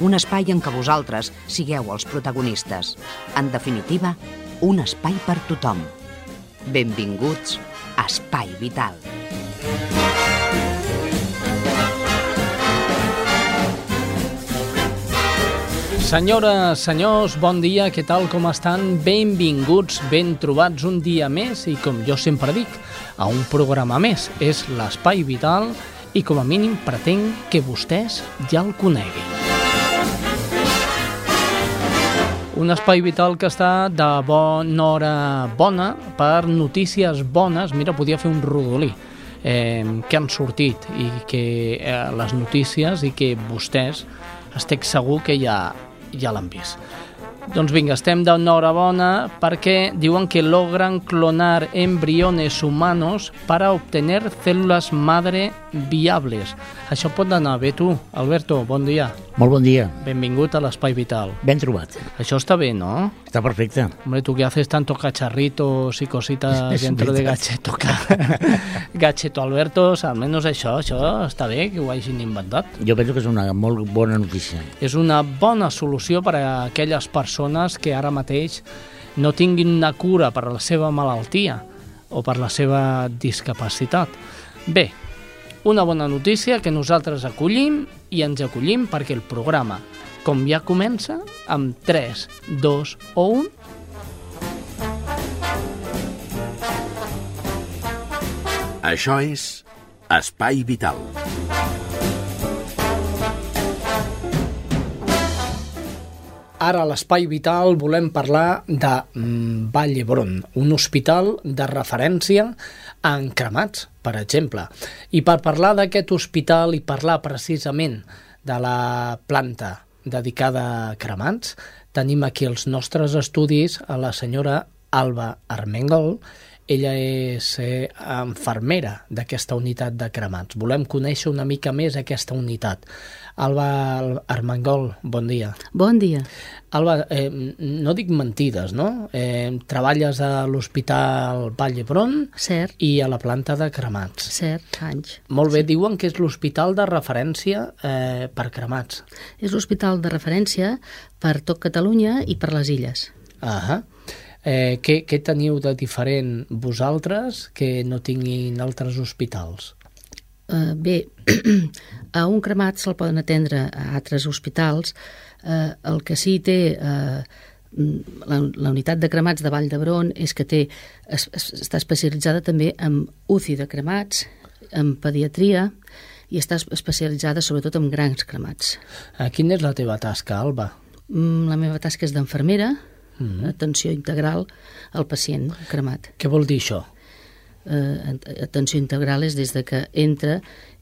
un espai en què vosaltres sigueu els protagonistes. En definitiva, un espai per tothom. Benvinguts a Espai Vital. Senyores, senyors, bon dia, què tal, com estan? Benvinguts, ben trobats un dia més i, com jo sempre dic, a un programa més. És l'Espai Vital i, com a mínim, pretenc que vostès ja el coneguin. Un espai vital que està de bona hora bona per notícies bones. Mira, podia fer un rodolí eh, que han sortit i que eh, les notícies i que vostès estic segur que ja, ja l'han vist. Doncs vinga, estem d'enhorabona perquè diuen que logran clonar embriones humanos para obtener células madre viables. Això pot anar bé tu, Alberto, bon dia. Molt bon dia. Benvingut a l'Espai Vital. Ben trobat. Això està bé, no? Està perfecte. Hombre, tú que haces tanto cacharritos y cositas dentro de. Gacheto, Gacheto Albertos, almenys això, això està bé que ho hagin inventat. Jo penso que és una molt bona notícia. És una bona solució per a aquelles persones que ara mateix no tinguin una cura per la seva malaltia o per la seva discapacitat. Bé, una bona notícia que nosaltres acollim i ens acollim perquè el programa, com ja comença, amb 3, 2 o 1, Això és Espai Vital. Ara a l'Espai Vital volem parlar de mm, Vall d'Hebron, un hospital de referència en cremats, per exemple. I per parlar d'aquest hospital i parlar precisament de la planta dedicada a cremats, tenim aquí els nostres estudis a la senyora Alba Armengol. Ella és eh, infermera d'aquesta unitat de cremats. Volem conèixer una mica més aquesta unitat. Alba Armengol, bon dia. Bon dia. Alba, eh, no dic mentides, no? Eh, treballes a l'Hospital Vall d'Hebron i a la planta de cremats. cert, anys. Molt bé, diuen que és l'hospital de referència eh, per cremats. És l'hospital de referència per tot Catalunya i per les illes. Ahà. Eh, què, què teniu de diferent vosaltres que no tinguin altres hospitals? Uh, bé, a un cremat se'l poden atendre a altres hospitals. Uh, el que sí té uh, la, la unitat de cremats de Vall d'Hebron és que té, es, es, està especialitzada també en UCI de cremats, en pediatria, i està especialitzada sobretot en grans cremats. Eh, quina és la teva tasca, Alba? Mm, La meva tasca és d'enfermera, atenció integral al pacient cremat. Què vol dir això? eh, atenció integral és des de que entra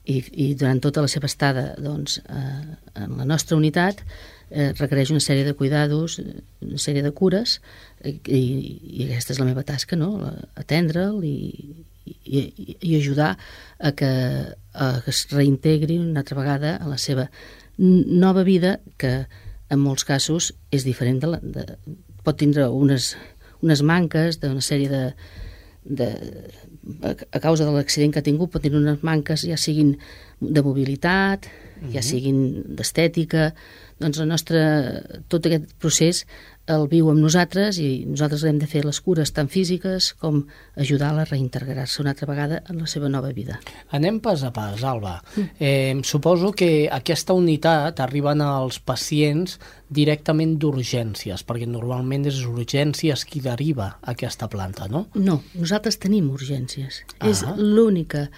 i, i durant tota la seva estada doncs, eh, en la nostra unitat eh, requereix una sèrie de cuidados, eh, una sèrie de cures i, i, i aquesta és la meva tasca, no? Atendre'l i, i, i- ajudar a que, a que es reintegri una altra vegada a la seva nova vida que en molts casos és diferent de la, de, pot tindre unes, unes manques d'una sèrie de, de, a, causa de l'accident que ha tingut pot tenir unes manques ja siguin de mobilitat, ja siguin d'estètica, doncs la nostra, tot aquest procés el viu amb nosaltres i nosaltres hem de fer les cures tant físiques com ajudar-la a reintegrar-se una altra vegada en la seva nova vida. Anem pas a pas, Alba. Eh, suposo que aquesta unitat arriben als pacients directament d'urgències, perquè normalment és urgències qui deriva aquesta planta, no? No, nosaltres tenim urgències. Ah. És l'única,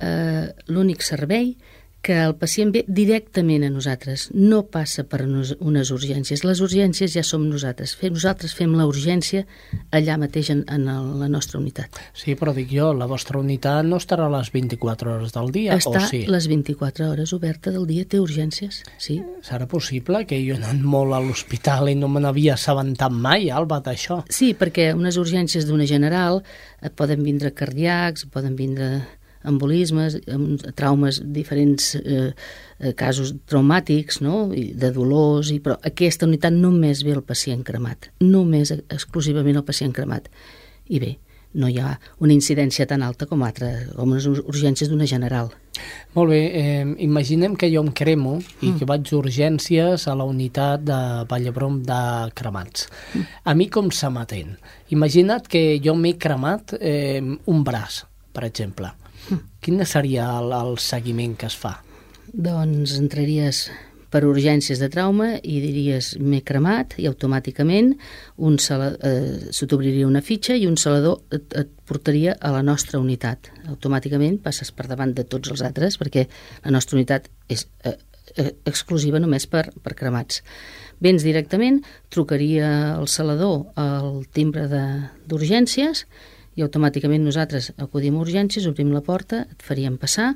eh, l'únic servei que el pacient ve directament a nosaltres, no passa per nos, unes urgències. Les urgències ja som nosaltres. Fem, nosaltres fem la urgència allà mateix en, en el, la nostra unitat. Sí, però dic jo, la vostra unitat no estarà a les 24 hores del dia, Està o sí? les 24 hores oberta del dia, té urgències, sí. Serà possible que jo he anat molt a l'hospital i no me n'havia assabentat mai, Alba, d'això? Sí, perquè unes urgències d'una general et poden vindre cardíacs, poden vindre embolismes, em- traumes, diferents eh, eh, casos traumàtics, no? I de dolors, i, però aquesta unitat només ve el pacient cremat, només eh, exclusivament el pacient cremat. I bé, no hi ha una incidència tan alta com, altra, com ur- urgències d'una general. Molt bé, eh, imaginem que jo em cremo i que vaig d'urgències a la unitat de Vallebrom de cremats. A mi com se m'atén? Imagina't que jo m'he cremat eh, un braç, per exemple. Quin seria el, el seguiment que es fa? Doncs entraries per urgències de trauma i diries m'he cremat i automàticament un eh, t'obriria una fitxa i un salador et, et portaria a la nostra unitat. Automàticament passes per davant de tots els altres perquè la nostra unitat és eh, eh, exclusiva només per, per cremats. Vens directament, trucaria el salador al timbre d'urgències i automàticament nosaltres acudim a urgències, obrim la porta, et faríem passar,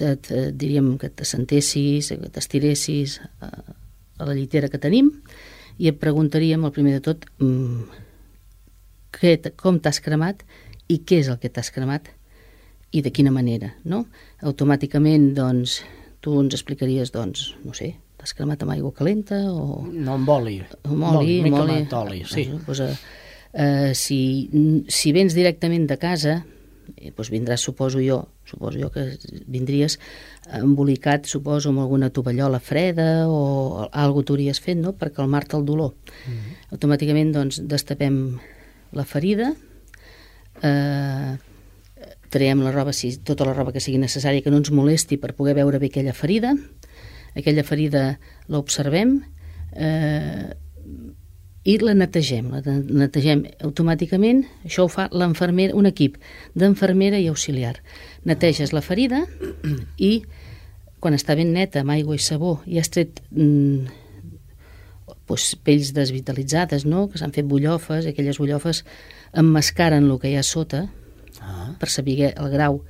et, et diríem que t'assentessis, que t'estiressis a, a la llitera que tenim i et preguntaríem, el primer de tot, mm, què, com t'has cremat i què és el que t'has cremat i de quina manera, no? Automàticament, doncs, tu ens explicaries, doncs, no sé, t'has cremat amb aigua calenta o No amb oli. amb oli, amb oli. oli, sí. Doncs, eh, eh, si, si vens directament de casa, eh, doncs vindràs, suposo jo, suposo jo que vindries embolicat, suposo, amb alguna tovallola freda o alguna cosa t'hauries fet, no?, per calmar-te el dolor. Mhm. Automàticament, doncs, destapem la ferida, eh, traiem la roba, si, tota la roba que sigui necessària, que no ens molesti per poder veure bé aquella ferida. Aquella ferida l'observem eh, i la netegem. La netegem automàticament. Això ho fa l'enfermera, un equip d'enfermera i auxiliar. Neteges la ferida i quan està ben neta, amb aigua i sabó, i has tret mm, doncs, pells desvitalitzades, no? que s'han fet bullofes, aquelles bullofes emmascaren el que hi ha sota, Ah. per saber el grau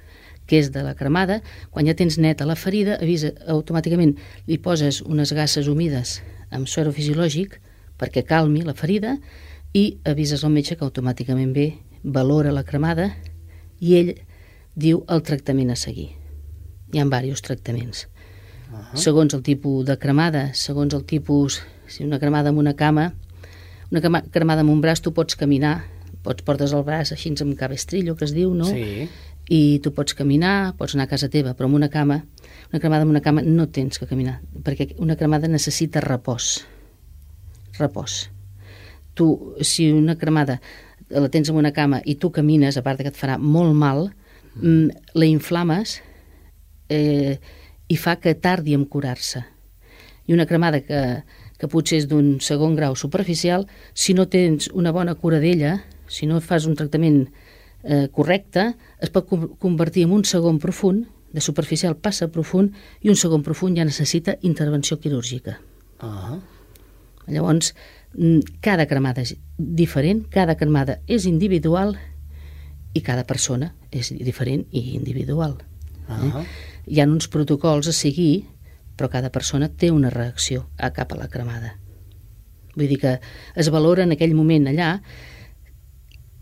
que és de la cremada, quan ja tens neta la ferida, avisa automàticament, li poses unes gasses humides amb suero fisiològic perquè calmi la ferida i avises al metge que automàticament ve, valora la cremada i ell diu el tractament a seguir. Hi ha diversos tractaments. Uh -huh. Segons el tipus de cremada, segons el tipus, si una cremada amb una cama, una cremada amb un braç tu pots caminar, pots portes el braç així amb cabestrillo, que es diu, no? Sí. i tu pots caminar, pots anar a casa teva, però amb una cama, una cremada amb una cama no tens que caminar, perquè una cremada necessita repòs. Repòs. Tu, si una cremada la tens en una cama i tu camines, a part que et farà molt mal, mm, la inflames eh, i fa que tardi en curar-se. I una cremada que, que potser és d'un segon grau superficial, si no tens una bona cura d'ella, si no fas un tractament eh, correcte, es pot con- convertir en un segon profund, de superficial passa a profund, i un segon profund ja necessita intervenció quirúrgica. Ah. Llavors, mm, cada cremada és diferent, cada cremada és individual i cada persona és diferent i individual. Ah. Hi ha uns protocols a seguir, però cada persona té una reacció a cap a la cremada. Vull dir que es valora en aquell moment allà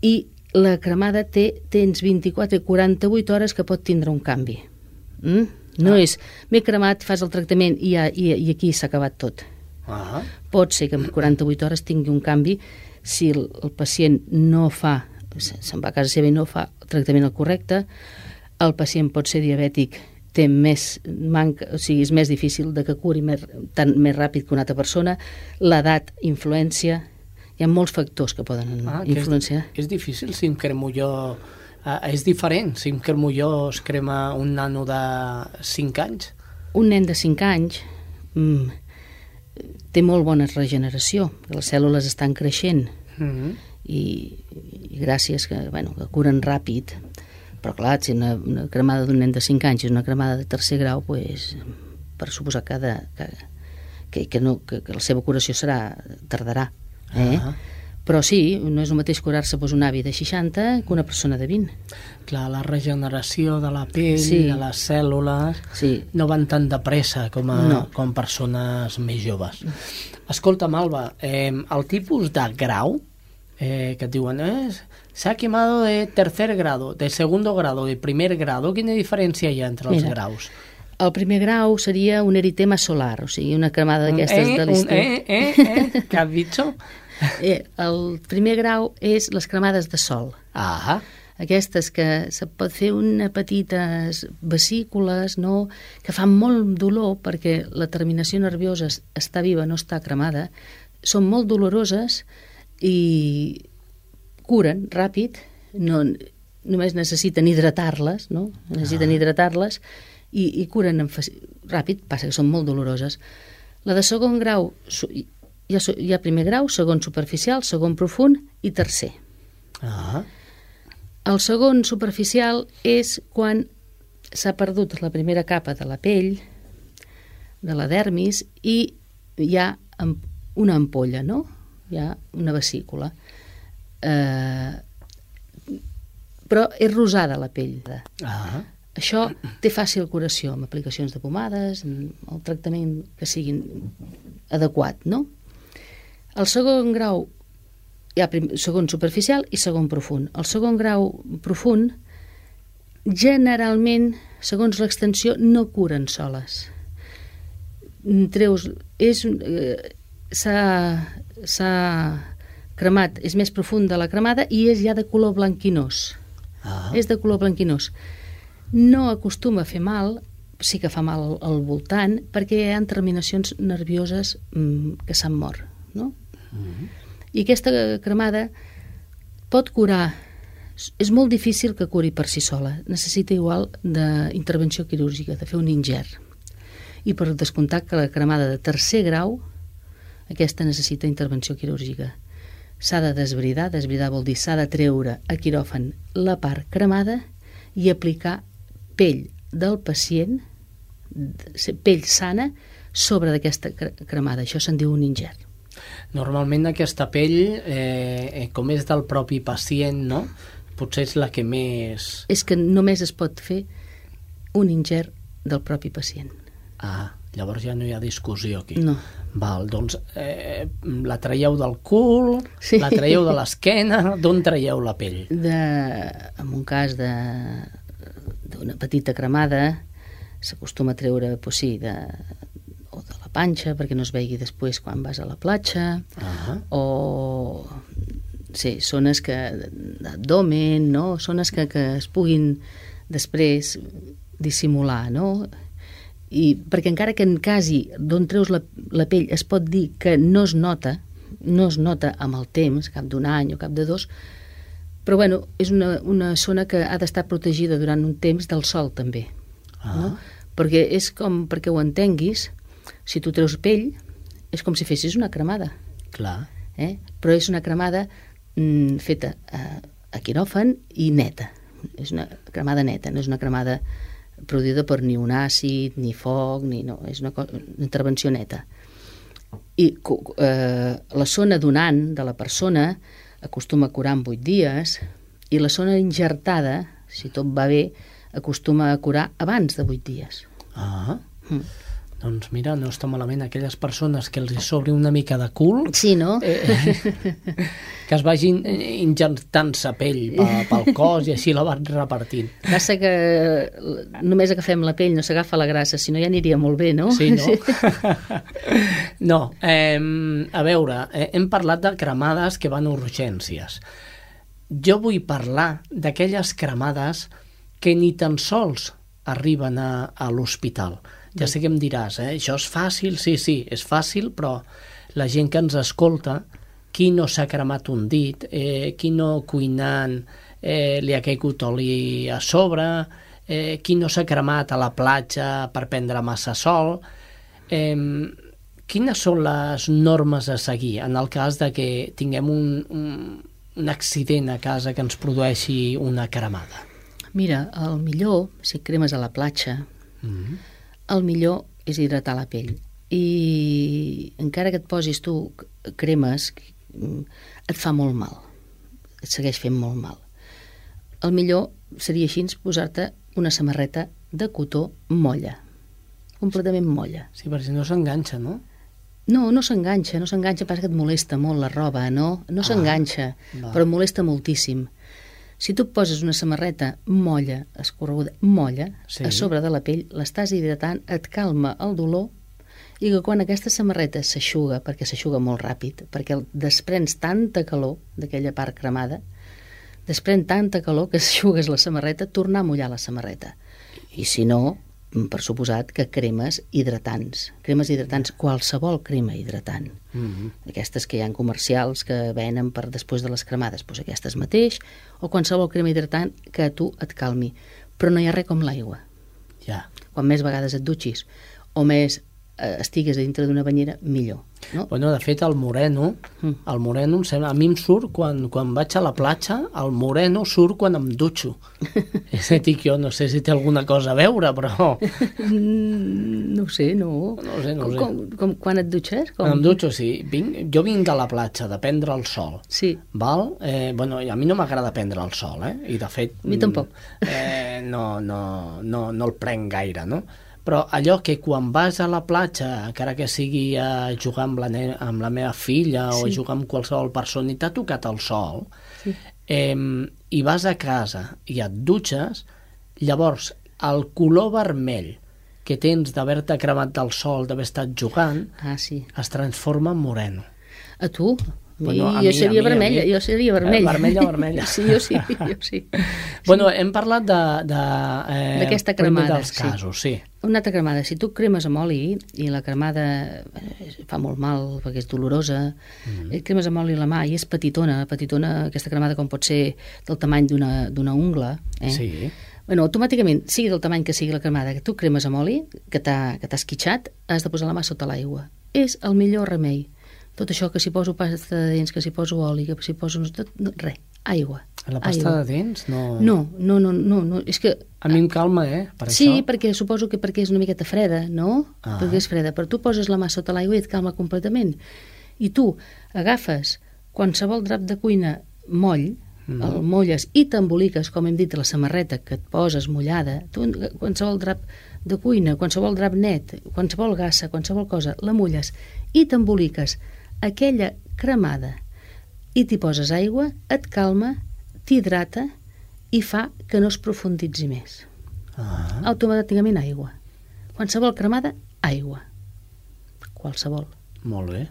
i la cremada té, tens 24 i 48 hores que pot tindre un canvi. Mm? No és, m'he cremat, fas el tractament i, ja, i, i aquí s'ha acabat tot. Ah. Pot ser que en 48 hores tingui un canvi si el, el pacient no fa, se- se'n va a casa seva i no fa el tractament el correcte, el pacient pot ser diabètic, té més manca, o sigui, és més difícil de que curi més, tan, més ràpid que una altra persona, l'edat, influència, hi ha molts factors que poden Ah, que és, influenciar. és difícil si em cremo jo... Uh, és diferent si em cremo jo es crema un nano de 5 anys. Un nen de 5 anys mm, té molt bona regeneració, les cèl·lules estan creixent, Mm -hmm. i, i gràcies que, bueno, que curen ràpid Però clar, si una, una cremada d'un nen de 5 anys és una cremada de tercer grau, pues, per suposar que, de, que, que, que, no, que, que la seva curació serà tardarà. Eh? Ah. Però sí, no és el mateix curar-se doncs, un avi de 60 que una persona de 20. Clar, la regeneració de la pell, Sí. de les cèl·lules, Sí. no van tan de pressa com, a, No. com persones més joves. Escolta, Malva, eh, el tipus de grau eh, que et diuen eh, s'ha quemado de tercer grado, de segundo grado, de primer grado, quina diferència hi ha entre els Mira, graus? El primer grau seria un eritema solar, o sigui, una cremada d'aquestes eh, de l'estiu. eh, eh, eh, què has dit? Eh, el primer grau és les cremades de sol. Ah, Aquestes que se pot fer una petites vesícules, no? que fan molt dolor perquè la terminació nerviosa es- està viva, no està cremada, són molt doloroses i curen ràpid, no, només necessiten hidratar-les, no? necessiten Ah. hidratar-les i, i curen en faci- ràpid, passa que són molt doloroses. La de segon grau, hi ha, hi ha primer grau, segon superficial, segon profund i tercer. ah, El segon superficial és quan s'ha perdut la primera capa de la pell, de la dermis, i hi ha una ampolla, no? Hi ha una vesícula. Eh, però és rosada la pell. ah, Això té fàcil curació amb aplicacions de pomades, amb el tractament que sigui adequat, no? El segon grau hi ha prim, segon superficial i segon profund. El segon grau profund generalment, segons l'extensió, no curen soles. Treus, és, eh, s'ha s'ha cremat, és més profund de la cremada i és ja de color blanquinós ah, és de color blanquinós. No acostuma a fer mal, sí que fa mal al, al voltant, perquè hi ha terminacions nervioses mm, que s'han mort, no? I aquesta cremada pot curar, és molt difícil que curi per si sola, necessita igual d'intervenció quirúrgica, de fer un ingert. I per descomptat que la cremada de tercer grau, aquesta necessita intervenció quirúrgica. S'ha de desbridar, desbridar vol dir s'ha de treure a quiròfan la part cremada i aplicar pell del pacient, pell sana, sobre d'aquesta cre- cremada. Això se'n diu un ingert. Normalment aquesta pell, eh, eh, com és del propi pacient, no? potser és la que més... És que només es pot fer un ingert del propi pacient. Ah, llavors ja no hi ha discussió aquí. No. Val, doncs eh, la traieu del cul, Sí. la traieu de l'esquena, d'on traieu la pell? De, en un cas de d'una petita cremada s'acostuma a treure, pues sí, de, panxa perquè no es vegi després quan vas a la platja Ah, o sí, zones que d'abdomen, no? zones que, que es puguin després dissimular, no? I perquè encara que en casi d'on treus la, la pell es pot dir que no es nota, no es nota amb el temps, cap d'un any o cap de dos, però bueno, és una, una zona que ha d'estar protegida durant un temps del sol també. ah, No? Perquè és com, perquè ho entenguis, si tu treus pell, és com si fessis una cremada clar. eh? però és una cremada mm, feta a, a quiròfan i neta. És una cremada neta, no és una cremada produïda per ni un àcid, ni foc, ni no, és una, co- una intervenció neta. I eh, la zona donant de la persona acostuma a curar en 8 dies i la zona injertada, si tot va bé, acostuma a curar abans de 8 dies. Ah, Mm. Doncs mira, no està malament aquelles persones que els sobri una mica de cul, Sí, no? eh, que es vagin eh, injectant-se pell pe- pel cos i així la van repartint. Passa que eh, només agafem la pell, no s'agafa la grassa, si no ja aniria molt bé, no? Sí, no? no, eh, a veure, eh, hem parlat de cremades que van a urgències. Jo vull parlar d'aquelles cremades que ni tan sols arriben a, a l'hospital. Ja sé que em diràs, eh? això és fàcil, sí, sí, és fàcil, però la gent que ens escolta, qui no s'ha cremat un dit, eh, qui no cuinant eh, li ha caigut oli a sobre, eh, qui no s'ha cremat a la platja per prendre massa sol, eh, quines són les normes a seguir en el cas de que tinguem un, un, un accident a casa que ens produeixi una cremada? Mira, el millor, si cremes a la platja, Mm. El millor és hidratar la pell. I encara que et posis tu cremes, mm, et fa molt mal. Et segueix fent molt mal. El millor seria així posar-te una samarreta de cotó molla. Completament molla. Sí, perquè si no s'enganxa, no? No, no s'enganxa, no s'enganxa, passa que et molesta molt la roba, no? No s'enganxa, va. però molesta moltíssim. Si tu poses una samarreta molla, escorreguda, molla, Sí. a sobre de la pell, l'estàs hidratant, et calma el dolor i que quan aquesta samarreta s'aixuga, perquè s'aixuga molt ràpid, perquè desprens tanta calor d'aquella part cremada, desprèn tanta calor que s'aixugues la samarreta, tornar a mullar la samarreta. I si no, per suposat que cremes hidratants. Cremes hidratants, qualsevol crema hidratant. Mm -hmm. Aquestes que hi ha comercials que venen per després de les cremades, doncs aquestes mateix, o qualsevol crema hidratant que a tu et calmi. Però no hi ha res com l'aigua. Ja. Quan més vegades et dutxis o més estigues a dintre d'una banyera, millor. No? Bueno, de fet, el moreno, Mm. el moreno, em sembla, a mi em surt quan, quan vaig a la platja, el moreno surt quan em dutxo. És a dir, jo no sé si té alguna cosa a veure, però no ho sé, no. No sé, no com, sé. Com, com, quan et dutxes? Com? quan em dutxo, sí. Vinc, jo vinc de la platja, de prendre el sol. Sí. Val? Eh, bueno, a mi no m'agrada prendre el sol, eh? I de fet... A mi tampoc. mm, Eh, no, no, no, no el prenc gaire, no? Però allò que quan vas a la platja, encara que sigui a jugar amb la, amb la meva filla o Sí. jugar amb qualsevol persona i t'ha tocat el sol, Sí. eh, i vas a casa i et dutxes, llavors el color vermell que tens d'haver-te cremat del sol, d'haver estat jugant, Ah, sí. es transforma en moreno. A tu? Bueno, a jo mi, seria a mi, a vermella, mi. jo seria vermella. Eh, vermella, vermella. Sí, jo sí, jo sí. Bueno, hem parlat de... de eh, D'aquesta primer cremada, dels sí. casos, sí. Una altra cremada. Si tu cremes amb oli i la cremada eh, fa molt mal perquè és dolorosa, mm. et cremes amb oli la mà i és petitona, petitona, aquesta cremada com pot ser del tamany d'una ungla, eh? Sí. Bueno, automàticament, sigui del tamany que sigui la cremada, que tu cremes amb oli, que t'ha esquitxat, has de posar la mà sota l'aigua. És el millor remei. Tot això que si poso pasta de dents, que si poso oli, que si poso... Tot, no, res, aigua. La pasta aigua. de dents no... No, no, no, no, no, és que A mi em calma, eh? Per sí, això. perquè suposo que perquè és una miqueta freda, no? Ah. Perquè és freda, però tu poses la mà sota l'aigua i et calma completament. I tu agafes qualsevol drap de cuina moll, Mhm. mm. el molles i t'emboliques, com hem dit, la samarreta que et poses mullada, tu qualsevol drap de cuina, qualsevol drap net, qualsevol gassa, qualsevol cosa, la mulles i t'emboliques aquella cremada i t'hi poses aigua, et calma, t'hidrata i fa que no es profunditzi més Ah, automàticament aigua. Qualsevol cremada, aigua. Qualsevol. molt bé.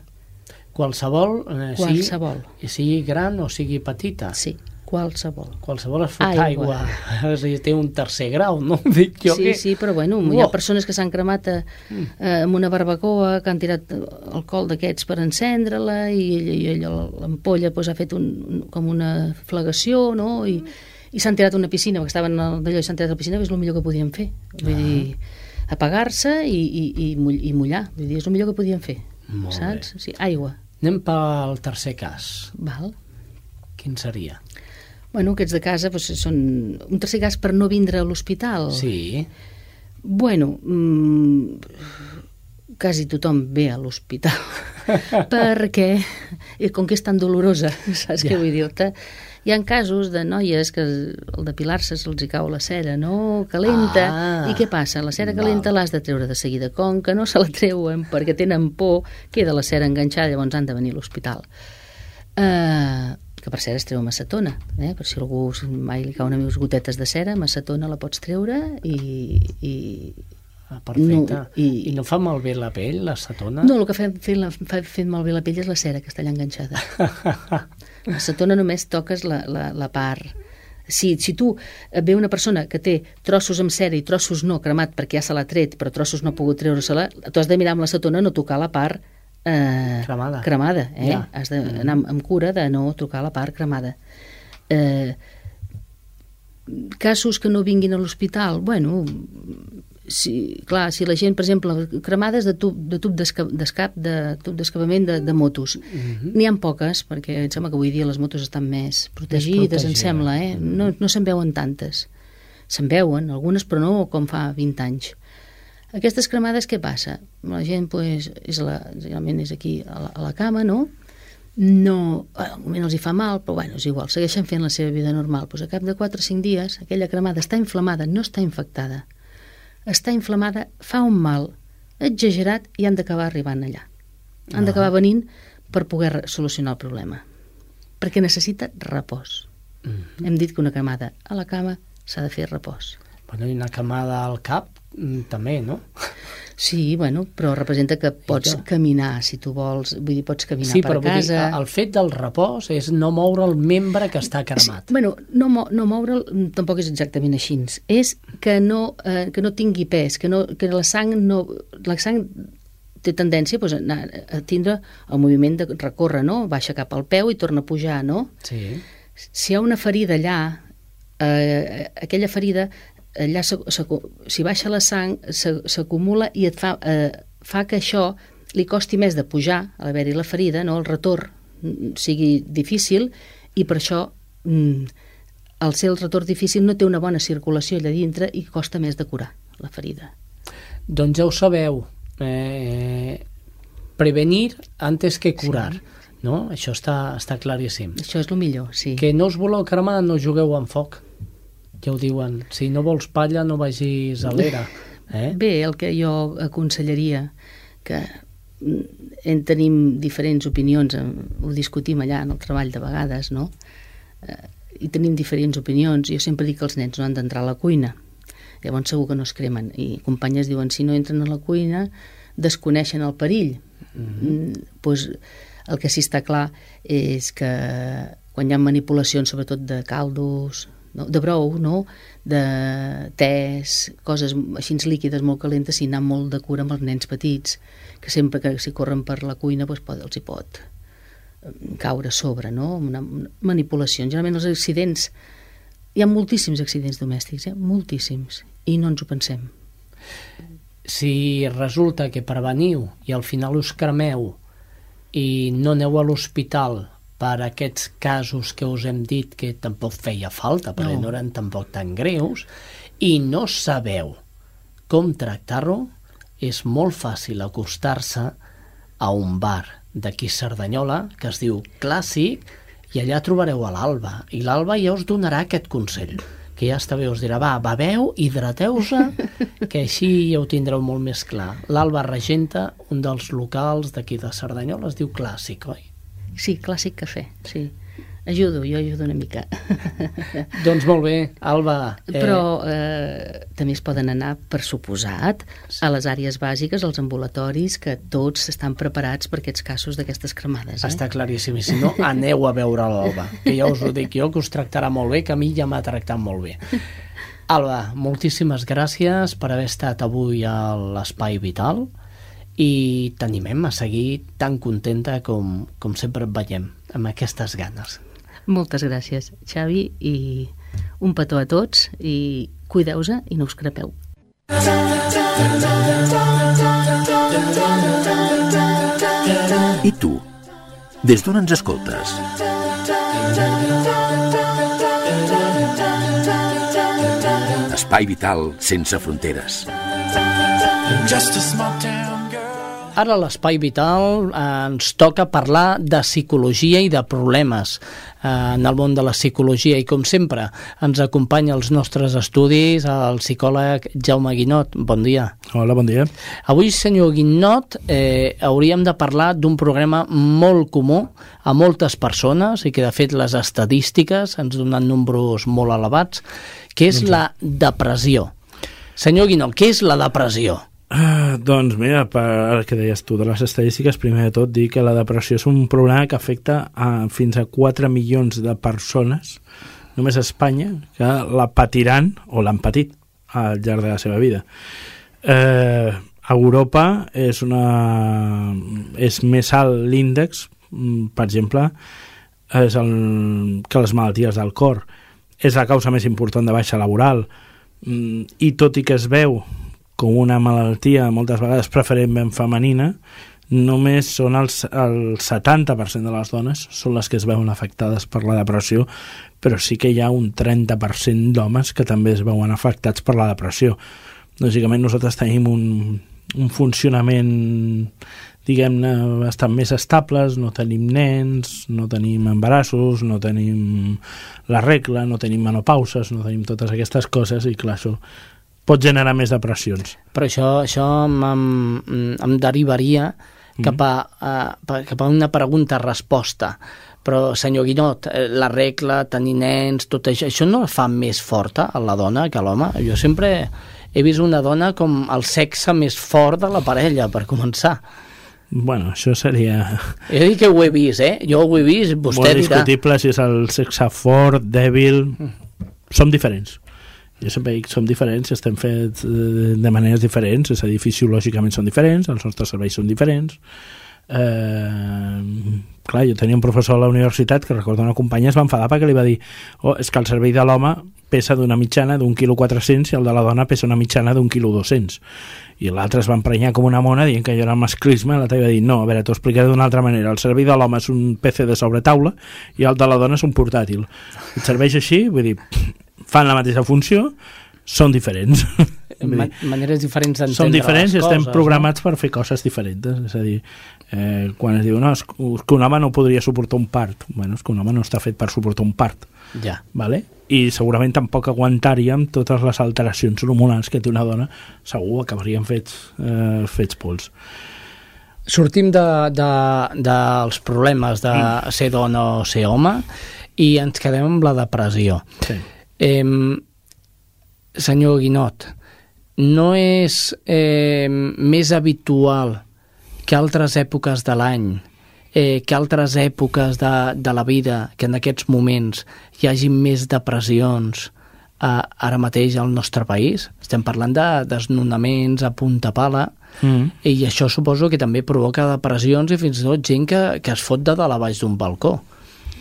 Qualsevol, eh, Qualsevol. sigui, sigui gran o sigui petita. Sí, qualsevol. Qualsevol es fot Aigua. aigua. És a dir, té un tercer grau, no? Dic jo sí, que... sí, però bueno, hi ha persones que s'han cremat a, eh, amb una barbacoa, que han tirat alcohol d'aquests per encendre-la i, i, i l'ampolla pues, ha fet un, un, com una flegació, no? I, i s'han tirat a una piscina, perquè estaven al- d'allò i s'han tirat a la piscina, és el millor que podien fer. Vull dir, apagar-se i, i, i, mull- i mullar. Vull dir, és el millor que podien fer. Molt saps? Sí, aigua. Anem pel tercer cas. Val? Quin seria? Bueno, aquests de casa doncs, són un tercer cas per no vindre a l'hospital. Sí. Bueno, mm, quasi tothom ve a l'hospital perquè, i com que és tan dolorosa, saps Ja. què vull dir-te? Hi ha casos de noies que al depilar-se se'ls hi cau la cera, no? Calenta. Ah. I què passa? La cera calenta l'has de treure de seguida. Com que no se la treuen perquè tenen por, queda la cera enganxada, llavors han de venir a l'hospital. Uh, que per cert es treu macetona, eh? per si algú mai li cauen unes gotetes de cera, macetona la pots treure i, i Ah, perfecte. No, I... i- no fa malbé la pell, la cetona? No, el que fa fent, la, fa fent malbé la pell és la cera que està allà enganxada. L'acetona només toques la, la, la part... Si, si tu et ve una persona que té trossos amb cera i trossos no cremat perquè ja se l'ha tret, però trossos no ha pogut treure-se-la, tu has de mirar amb l'acetona no tocar la part eh, Cremada. cremada eh? Ja. Has d'anar amb, amb cura de no tocar la part cremada. Eh, casos que no vinguin a l'hospital, bueno, si, clar, si la gent, per exemple, cremades de tub de tub d'esca- d'escap, de tub d'escapament de, de motos, Mhm. n'hi ha poques, perquè em sembla que avui dia les motos estan més protegides, em protegides. sembla, eh? No, no se'n veuen tantes. se'n veuen, algunes, però no com fa 20 anys. Aquestes cremades, què passa? La gent, pues, és la, realment és aquí a la, a la cama, no? No, al moment els hi fa mal, però bueno, és igual, segueixen fent la seva vida normal. Pues a cap de 4 o 5 dies, aquella cremada està inflamada, no està infectada. Està inflamada, fa un mal exagerat i han d'acabar arribant allà. Han d'acabar venint per poder solucionar el problema. Perquè necessita repòs. Mm -hmm. Hem dit que una cremada a la cama s'ha de fer repòs. Bueno, i una camada al cap també, no? Sí, bueno, però representa que pots caminar, si tu vols, vull dir, pots caminar sí, per però casa... Sí, el fet del repòs és no moure el membre que està cremat. Sí, bueno, no, no moure'l tampoc és exactament així. És que no, eh, que no tingui pes, que, no, que la sang no... La sang té tendència pues, a, a tindre el moviment de recórrer, no? Baixa cap al peu i torna a pujar, no? Sí. Si hi ha una ferida allà, eh, aquella ferida allà se, se, si baixa la sang s'acumula i et fa, eh, fa que això li costi més de pujar a l'haver-hi la ferida, no? el retorn sigui difícil i per això mm, al ser el retorn difícil no té una bona circulació allà dintre i costa més de curar la ferida. Doncs ja ho sabeu, eh, prevenir antes que curar. Sí. No? Això està, està claríssim. Això és el millor, sí. Que no us voleu cremar, no jugueu amb foc ja ho diuen, si no vols palla no vagis a l'era. Eh? Bé, el que jo aconsellaria, que en tenim diferents opinions, ho discutim allà en el treball de vegades, no? Eh, I tenim diferents opinions. Jo sempre dic que els nens no han d'entrar a la cuina. Llavors segur que no es cremen. I companyes diuen, si no entren a la cuina, desconeixen el perill. Mhm. Mm -hmm. pues, el que sí està clar és que quan hi ha manipulacions, sobretot de caldos, no? de brou, no? de tés, coses així líquides molt calentes, si anar molt de cura amb els nens petits, que sempre que si corren per la cuina doncs pot, els hi pot eh, caure a sobre, no? Una, una manipulació. Generalment els accidents, hi ha moltíssims accidents domèstics, eh? moltíssims, i no ens ho pensem. Si resulta que preveniu i al final us cremeu i no aneu a l'hospital per aquests casos que us hem dit que tampoc feia falta, perquè no, no eren tampoc tan greus, i no sabeu com tractar-ho, és molt fàcil acostar-se a un bar d'aquí Cerdanyola, que es diu Clàssic, i allà trobareu a l'Alba, i l'Alba ja us donarà aquest consell que ja està bé, us dirà, va, beveu, hidrateu-se, que així ja ho tindreu molt més clar. L'Alba regenta un dels locals d'aquí de Cerdanyola, es diu Clàssic, oi? Sí, clàssic cafè, sí. Ajudo, jo ajudo una mica. doncs molt bé, Alba. Eh... Però eh, també es poden anar, per suposat, a les àrees bàsiques, als ambulatoris, que tots estan preparats per aquests casos d'aquestes cremades. Eh? Està claríssim, i si no, aneu a veure l'Alba, que ja us ho dic jo, que us tractarà molt bé, que a mi ja m'ha tractat molt bé. Alba, moltíssimes gràcies per haver estat avui a l'Espai Vital i t'animem a seguir tan contenta com, com sempre et veiem, amb aquestes ganes. Moltes gràcies, Xavi, i un petó a tots, i cuideu-se i no us crepeu. I tu? Des d'on ens escoltes? Espai vital sense fronteres. Just a small town Ara a l'Espai Vital eh, ens toca parlar de psicologia i de problemes eh, en el món de la psicologia i com sempre ens acompanya als nostres estudis el psicòleg Jaume Guinot. Bon dia. Hola, bon dia. Avui, senyor Guinot, eh, hauríem de parlar d'un problema molt comú a moltes persones i que de fet les estadístiques ens donen números molt elevats, que és doncs la depressió. Senyor Guinot, què és la depressió? Uh, doncs mira, per el que deies tu de les estadístiques, primer de tot dir que la depressió és un problema que afecta a fins a 4 milions de persones només a Espanya que la patiran o l'han patit al llarg de la seva vida. Eh, a Europa és, una, és més alt l'índex, mm, per exemple, és el, que les malalties del cor. És la causa més important de baixa laboral mm, i tot i que es veu com una malaltia moltes vegades preferentment femenina, només són els, el 70% de les dones són les que es veuen afectades per la depressió, però sí que hi ha un 30% d'homes que també es veuen afectats per la depressió. Lògicament nosaltres tenim un, un funcionament diguem-ne, bastant més estables, no tenim nens, no tenim embarassos, no tenim la regla, no tenim menopauses, no tenim totes aquestes coses i clar, això pot generar més depressions. Però això, això em, em derivaria cap a, a, cap a una pregunta-resposta. Però, senyor Guinot, eh, la regla, tenir nens, tot això, això no fa més forta a la dona que a l'home? Jo sempre he vist una dona com el sexe més fort de la parella, per començar. Bueno, això seria... He dit que ho he vist, eh? Jo ho he vist, vostè Molt dirà... discutible si és el sexe fort, dèbil... Som diferents. Jo sempre dic, som diferents, estem fets eh, de maneres diferents, és a dir, fisiològicament són diferents, els nostres serveis són diferents. Eh, clar, jo tenia un professor a la universitat que recordo una companya es va enfadar perquè li va dir oh, és que el servei de l'home pesa d'una mitjana d'un quilo 400 i el de la dona pesa una mitjana d'un quilo 200 i l'altre es va emprenyar com una mona dient que jo era masclisme, l'altre va dir no, a veure, t'ho explicaré d'una altra manera, el servei de l'home és un PC de sobretaula i el de la dona és un portàtil et serveix així, vull dir fan la mateixa funció, són diferents Ma maneres diferents d'entendre som diferents i estem coses, programats no? per fer coses diferents és a dir, eh, quan es diu no, és que un home no podria suportar un part bueno, és que un home no està fet per suportar un part Ja. vale? i segurament tampoc aguantaríem totes les alteracions hormonals que té una dona segur acabaríem fets, eh, fets pols Sortim de, de, dels problemes de ser dona o ser home i ens quedem amb la depressió. sí. Eh, senyor Guinot, no és eh, més habitual que altres èpoques de l'any, eh, que altres èpoques de, de la vida, que en aquests moments hi hagi més depressions eh, ara mateix al nostre país? Estem parlant de desnonaments a punta pala, mm. i això suposo que també provoca depressions i fins i tot gent que, que es fot de dalt a baix d'un balcó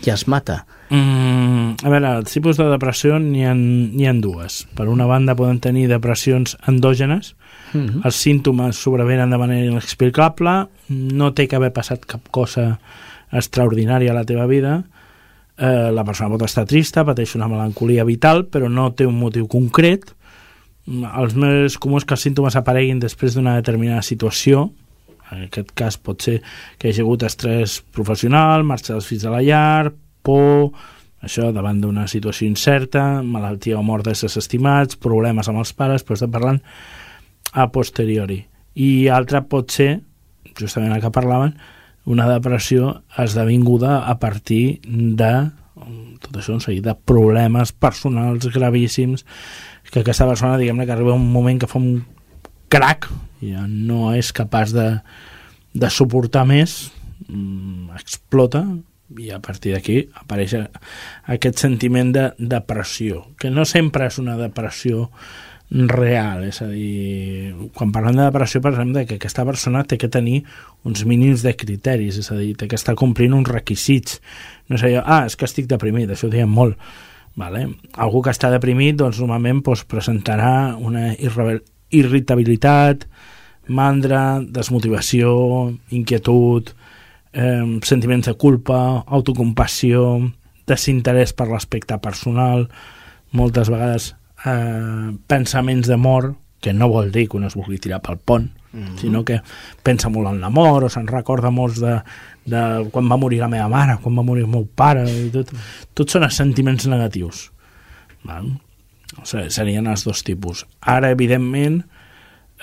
i es mata. Mm, a veure, els tipus de depressió n'hi ha, ha dues. Per una banda poden tenir depressions endògenes, Mm -hmm. els símptomes sobrevenen de manera inexplicable, no té que haver passat cap cosa extraordinària a la teva vida, eh, la persona pot estar trista, pateix una melancolia vital, però no té un motiu concret. Els més comuns que els símptomes apareguin després d'una determinada situació, en aquest cas pot ser que hi hagi hagut estrès professional, marxa dels fills a la llar, por, això davant d'una situació incerta, malaltia o mort d'éssers estimats, problemes amb els pares, però estem parlant a posteriori. I altra pot ser, justament el que parlaven, una depressió esdevinguda a partir de tot això un seguit de problemes personals gravíssims que aquesta persona, diguem-ne, que arriba un moment que fa un crac ja no és capaç de, de suportar més mm, explota i a partir d'aquí apareix aquest sentiment de depressió, que no sempre és una depressió real, és a dir, quan parlem de depressió parlem de que aquesta persona té que tenir uns mínims de criteris, és a dir, té que estar complint uns requisits. No sé jo, ah, és que estic deprimit, això ho diem molt. Vale? Algú que està deprimit doncs, normalment doncs, presentarà una irritabilitat, mandra, desmotivació, inquietud, eh, sentiments de culpa, autocompassió, desinterès per l'aspecte personal, moltes vegades eh, pensaments de mort, que no vol dir que un es vulgui tirar pel pont, mm -hmm. sinó que pensa molt en la mort o se'n recorda molts de, de quan va morir la meva mare, quan va morir el meu pare, i tot, tot són sentiments negatius. Val? Serien els dos tipus. Ara, evidentment,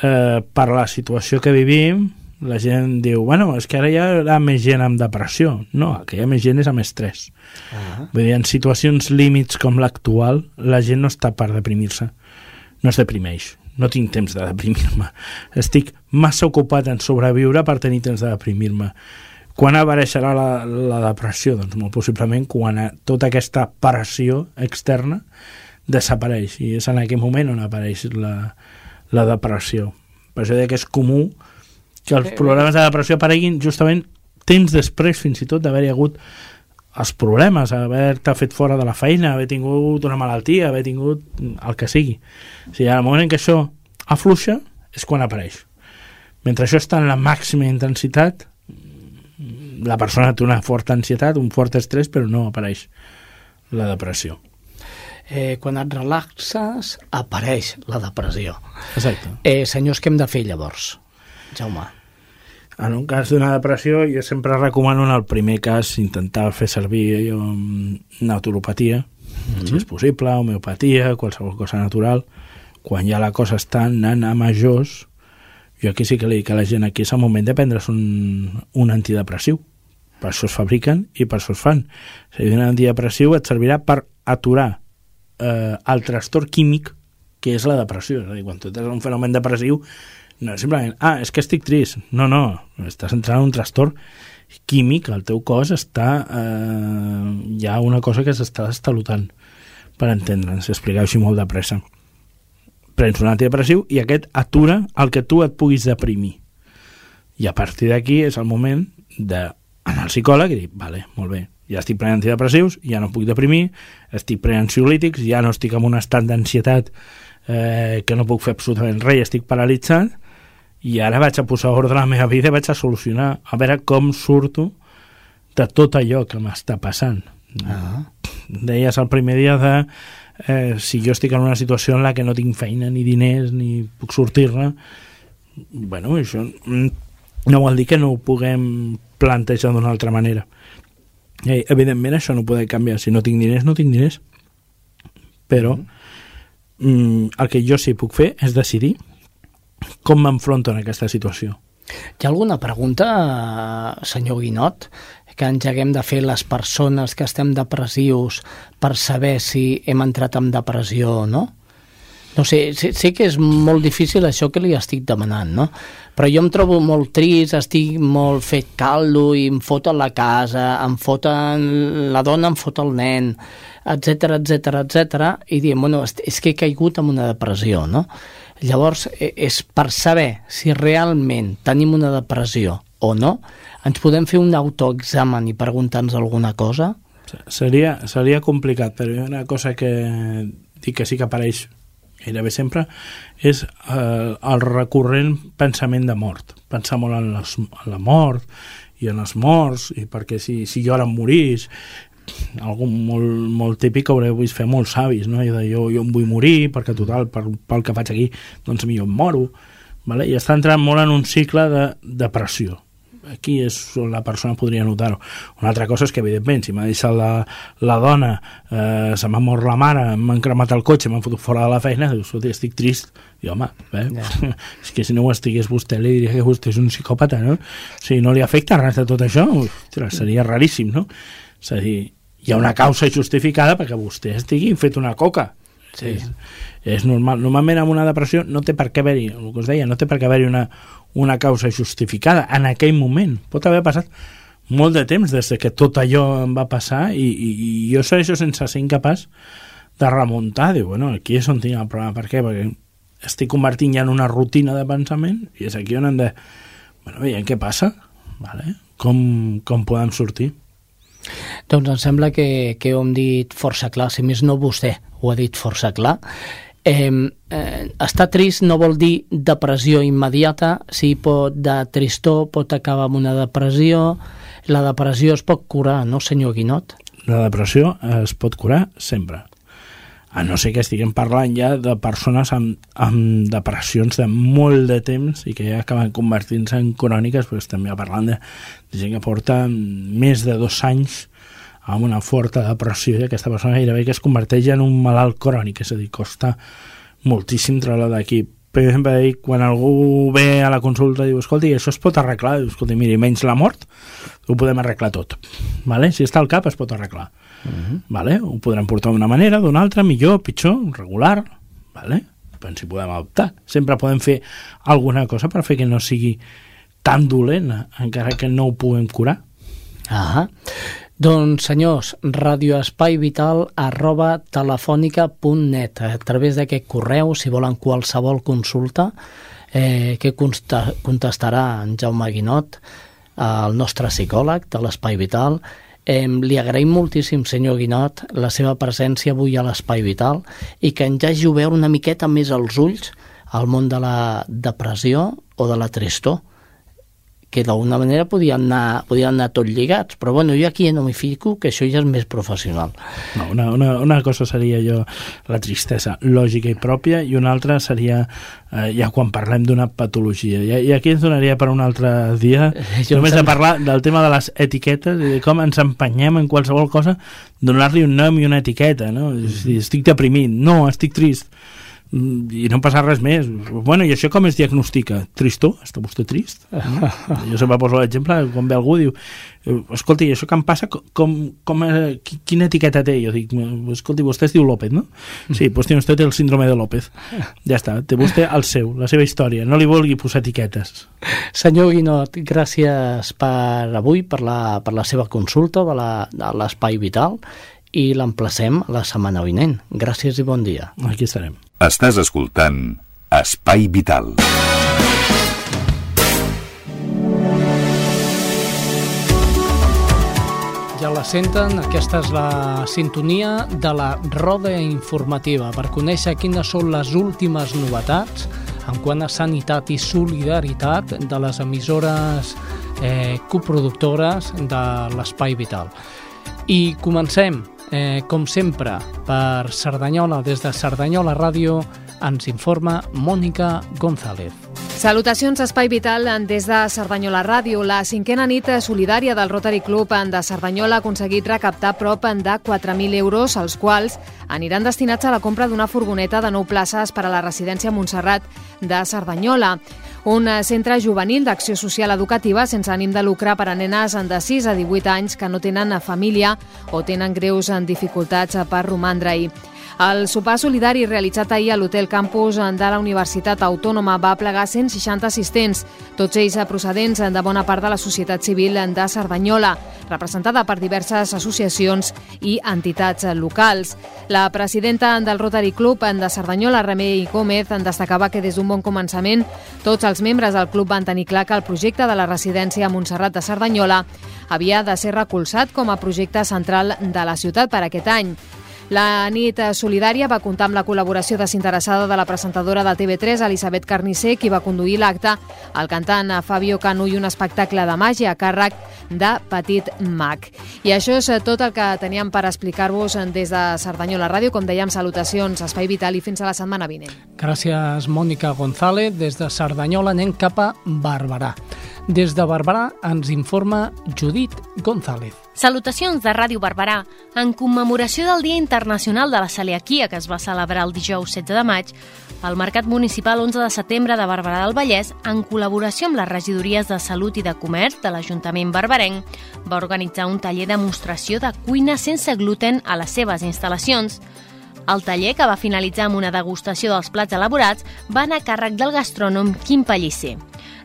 eh, per la situació que vivim, la gent diu, bueno, és que ara hi ha més gent amb depressió. No, el que hi ha més gent és amb estrès. Uh -huh. Vull dir, en situacions límits com l'actual, la gent no està per deprimir-se. No es deprimeix. No tinc temps de deprimir-me. Estic massa ocupat en sobreviure per tenir temps de deprimir-me. Quan apareixerà la, la depressió? Doncs molt possiblement quan tota aquesta pressió externa desapareix i és en aquell moment on apareix la, la depressió. Per això que és comú que els problemes de depressió apareguin justament temps després fins i tot d'haver-hi hagut els problemes, haver-te fet fora de la feina, haver tingut una malaltia, haver tingut el que sigui. O sigui, al moment en què això afluixa és quan apareix. Mentre això està en la màxima intensitat, la persona té una forta ansietat, un fort estrès, però no apareix la depressió. Eh, quan et relaxes, apareix la depressió. Exacte. Eh, senyors, què hem de fer llavors, Jaume? En un cas d'una depressió, jo sempre recomano en el primer cas intentar fer servir um, naturopatia, mm -hmm. si és possible, homeopatia, qualsevol cosa natural. Quan ja la cosa està anant a majors, jo aquí sí que li dic a la gent aquí és el moment de prendre's un, un antidepressiu. Per això es fabriquen i per això es fan. O sigui, un antidepressiu et servirà per aturar eh, el trastorn químic que és la depressió. És a dir, quan tu tens un fenomen depressiu, no és simplement, ah, és que estic trist. No, no, estàs entrant en un trastorn químic, el teu cos està... Eh, hi ha una cosa que s'està destalutant, per entendre'ns, explicar així molt de pressa. Prens un antidepressiu i aquest atura el que tu et puguis deprimir. I a partir d'aquí és el moment d'anar al psicòleg i dir, vale, molt bé, ja estic prenent antidepressius, ja no puc deprimir, estic prenent ansiolítics, ja no estic en un estat d'ansietat eh, que no puc fer absolutament res, estic paralitzat, i ara vaig a posar ordre a la meva vida i vaig a solucionar, a veure com surto de tot allò que m'està passant. Ah. Deies el primer dia de eh, si jo estic en una situació en la que no tinc feina, ni diners, ni puc sortir-ne, bueno, això mm, no vol dir que no ho puguem plantejar d'una altra manera. Eh, evidentment això no podem canviar. Si no tinc diners, no tinc diners. Però mm, el que jo sí puc fer és decidir com m'enfronto en aquesta situació. Hi ha alguna pregunta, senyor Guinot, que ens haguem de fer les persones que estem depressius per saber si hem entrat en depressió o no? No sé, sé, sé que és molt difícil això que li estic demanant, no? Però jo em trobo molt trist, estic molt fet caldo i em foten la casa, em foten la dona, em fot el nen, etc etc etc i diem, bueno, és que he caigut en una depressió, no? Llavors, e, és per saber si realment tenim una depressió o no, ens podem fer un autoexamen i preguntar-nos alguna cosa? Seria, seria complicat, però hi ha una cosa que dic que sí que apareix gairebé sempre, és eh, el recurrent pensament de mort. Pensar molt en, les, en la mort i en els morts, i perquè si, si jo ara em morís, algú molt, molt típic haureu vist fer molts savis, no? I de jo, jo em vull morir perquè total, per, pel que faig aquí, doncs millor em moro. Vale? I està entrant molt en un cicle de depressió aquí és on la persona podria notar-ho. Una altra cosa és que, evidentment, si m'ha deixat la, la dona, eh, se m'ha mort la mare, m'han cremat el cotxe, m'han fotut fora de la feina, dius, estic trist. I, home, eh? Yeah. és que si no ho estigués vostè, li diria que vostè és un psicòpata, no? O sigui, no li afecta res de tot això? Ostres, seria raríssim, no? És a dir, hi ha una causa justificada perquè vostè estigui fet una coca. Sí. És, és normal. Normalment amb una depressió no té per què haver-hi, el que us deia, no té per què haver-hi una, una causa justificada en aquell moment. Pot haver passat molt de temps des que tot allò em va passar i, i, i jo això sense ser incapaç de remuntar, diu, bueno, aquí és on tinc el problema. Per què? Perquè estic convertint ja en una rutina de pensament i és aquí on hem de... Bueno, veiem què passa, vale? com, com podem sortir. Doncs em sembla que, que ho hem dit força clar, si més no vostè ho ha dit força clar. Eh, eh, estar trist no vol dir depressió immediata, si pot de tristor pot acabar amb una depressió, la depressió es pot curar, no senyor Guinot? La depressió es pot curar sempre. A no ser que estiguem parlant ja de persones amb, amb depressions de molt de temps i que ja acaben convertint-se en cròniques, però estem ja parlant de, de gent que porta més de dos anys amb una forta depressió i aquesta persona gairebé que es converteix en un malalt crònic, és a dir, costa moltíssim treure d'aquí. Per exemple, quan algú ve a la consulta i diu, escolta, això es pot arreglar? Diu, escolta, miri, menys la mort, ho podem arreglar tot. Vale? Si està al cap, es pot arreglar. Uh -huh. vale? Ho podrem portar d'una manera, d'una altra, millor, pitjor, regular, vale? però si podem adoptar. Sempre podem fer alguna cosa per fer que no sigui tan dolent, encara que no ho puguem curar. Ah, doncs, senyors, radioespaivital arroba telefònica.net a través d'aquest correu, si volen qualsevol consulta, eh, que contestarà en Jaume Guinot, el nostre psicòleg de l'Espai Vital, Eh, li agraïm moltíssim, senyor Guinot, la seva presència avui a l'Espai Vital i que ens hagi obert una miqueta més els ulls al món de la depressió o de la tristor que d'alguna manera podien anar, podien anar tots lligats, però bueno, jo aquí no m'hi fico, que això ja és més professional. No, una, una, una cosa seria jo la tristesa lògica i pròpia i una altra seria eh, ja quan parlem d'una patologia. I, I aquí ens donaria per un altre dia Jo només de parlar del tema de les etiquetes i de com ens empenyem en qualsevol cosa donar-li un nom i una etiqueta, no? Dir, estic deprimit, no, estic trist Mm, i no passa res més. Bueno, i això com es diagnostica? Tristor? Està vostè trist? No? Jo sempre poso l'exemple quan ve algú diu eh, escolti, això que em passa, com, com, eh, qui- quina etiqueta té? Jo dic, escolti, vostè es diu López, no? Sí, doncs tiene usted el síndrome de López. Ja està, té vostè el seu, la seva història. No li vulgui posar etiquetes. Senyor Guinot, gràcies per avui, per la, per la seva consulta de l'Espai Vital i l'emplacem la setmana vinent. Gràcies i bon dia. Aquí estarem. Estàs escoltant Espai Vital. Ja la senten, aquesta és la sintonia de la roda informativa per conèixer quines són les últimes novetats en quant a sanitat i solidaritat de les emissores eh, coproductores de l'Espai Vital. I comencem, eh, com sempre, per Cerdanyola. Des de Cerdanyola Ràdio ens informa Mònica González. Salutacions Espai Vital des de Cerdanyola Ràdio. La cinquena nit solidària del Rotary Club de Cerdanyola ha aconseguit recaptar prop de 4.000 euros, els quals aniran destinats a la compra d'una furgoneta de 9 places per a la residència Montserrat de Cerdanyola. Un centre juvenil d'acció social educativa sense ànim de lucre per a nenes de 6 a 18 anys que no tenen família o tenen greus dificultats per romandre-hi. El sopar solidari realitzat ahir a l'Hotel Campus de la Universitat Autònoma va plegar 160 assistents, tots ells procedents de bona part de la societat civil de Cerdanyola, representada per diverses associacions i entitats locals. La presidenta del Rotary Club de Cerdanyola, Remei Gómez, en destacava que des d'un bon començament tots els membres del club van tenir clar que el projecte de la residència a Montserrat de Cerdanyola havia de ser recolzat com a projecte central de la ciutat per aquest any. La nit solidària va comptar amb la col·laboració desinteressada de la presentadora de TV3, Elisabet Carnicer, qui va conduir l'acte, el cantant Fabio Canu i un espectacle de màgia a càrrec de Petit Mac. I això és tot el que teníem per explicar-vos des de Cerdanyola Ràdio. Com dèiem, salutacions, Espai Vital i fins a la setmana vinent. Gràcies, Mònica González. Des de Cerdanyola anem cap a Barberà. Des de Barberà ens informa Judit González. Salutacions de Ràdio Barberà. En commemoració del Dia Internacional de la Celiaquia, que es va celebrar el dijous 16 de maig, el Mercat Municipal 11 de setembre de Barberà del Vallès, en col·laboració amb les regidories de Salut i de Comerç de l'Ajuntament barberenc, va organitzar un taller de demostració de cuina sense gluten a les seves instal·lacions. El taller, que va finalitzar amb una degustació dels plats elaborats, va anar a càrrec del gastrònom Quim Pellicer.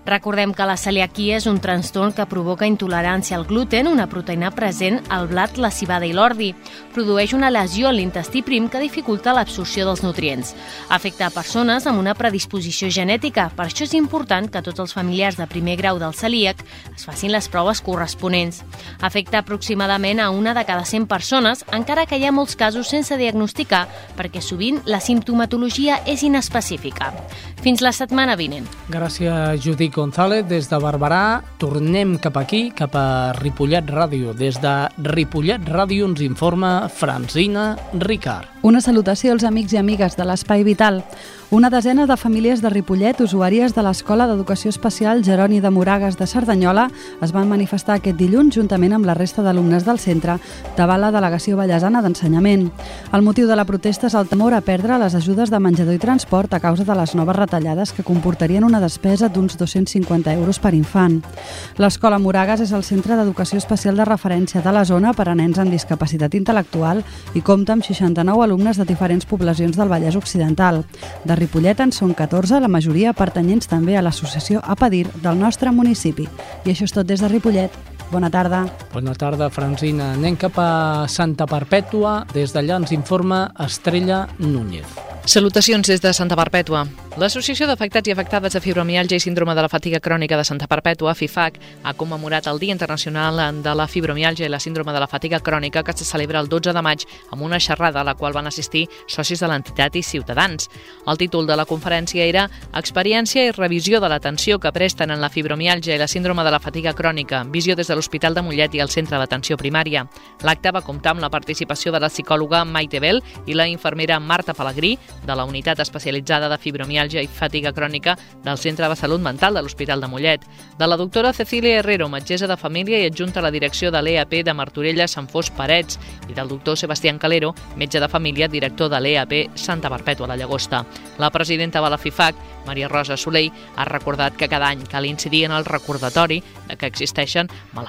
Recordem que la celiaquia és un trastorn que provoca intolerància al gluten, una proteïna present al blat, la cibada i l'ordi. Produeix una lesió en l'intestí prim que dificulta l'absorció dels nutrients. Afecta a persones amb una predisposició genètica, per això és important que tots els familiars de primer grau del celíac es facin les proves corresponents. Afecta aproximadament a una de cada 100 persones, encara que hi ha molts casos sense diagnosticar, perquè sovint la simptomatologia és inespecífica. Fins la setmana vinent. Gràcies, Judit González. Des de Barberà tornem cap aquí, cap a Ripollet Ràdio. Des de Ripollet Ràdio ens informa Francina Ricard. Una salutació als amics i amigues de l'Espai Vital. Una desena de famílies de Ripollet, usuàries de l'Escola d'Educació Especial Jeroni de Moragues de Cerdanyola, es van manifestar aquest dilluns juntament amb la resta d'alumnes del centre davant la Delegació Vallesana d'Ensenyament. El motiu de la protesta és el temor a perdre les ajudes de menjador i transport a causa de les noves retallades que comportarien una despesa d'uns 250 euros per infant. L'Escola Moragues és el centre d'educació especial de referència de la zona per a nens amb discapacitat intel·lectual i compta amb 69 alumnes de diferents poblacions del Vallès Occidental. De Ripollet en són 14, la majoria pertanyents també a l'associació Apadir del nostre municipi. I això és tot des de Ripollet. Bona tarda. Bona tarda, Francina. Anem cap a Santa Perpètua. Des d'allà ens informa Estrella Núñez. Salutacions des de Santa Perpètua. L'Associació d'Afectats i Afectades de Fibromialgia i Síndrome de la Fatiga Crònica de Santa Perpètua, FIFAC, ha commemorat el Dia Internacional de la Fibromialgia i la Síndrome de la Fatiga Crònica que se celebra el 12 de maig amb una xerrada a la qual van assistir socis de l'entitat i ciutadans. El títol de la conferència era Experiència i revisió de l'atenció que presten en la fibromialgia i la síndrome de la fatiga crònica, visió des de l'Hospital de Mollet i el Centre d'Atenció Primària. L'acte va comptar amb la participació de la psicòloga Maite Bell i la infermera Marta Pellegrí, de la Unitat Especialitzada de Fibromialgia i Fatiga Crònica del Centre de Salut Mental de l'Hospital de Mollet, de la doctora Cecília Herrero, metgessa de família i adjunta a la direcció de l'EAP de Martorella Sant Fos Parets, i del doctor Sebastián Calero, metge de família, director de l'EAP Santa Perpètua la Llagosta. La presidenta de la FIFAC, Maria Rosa Soleil, ha recordat que cada any cal incidir en el recordatori de que existeixen malalties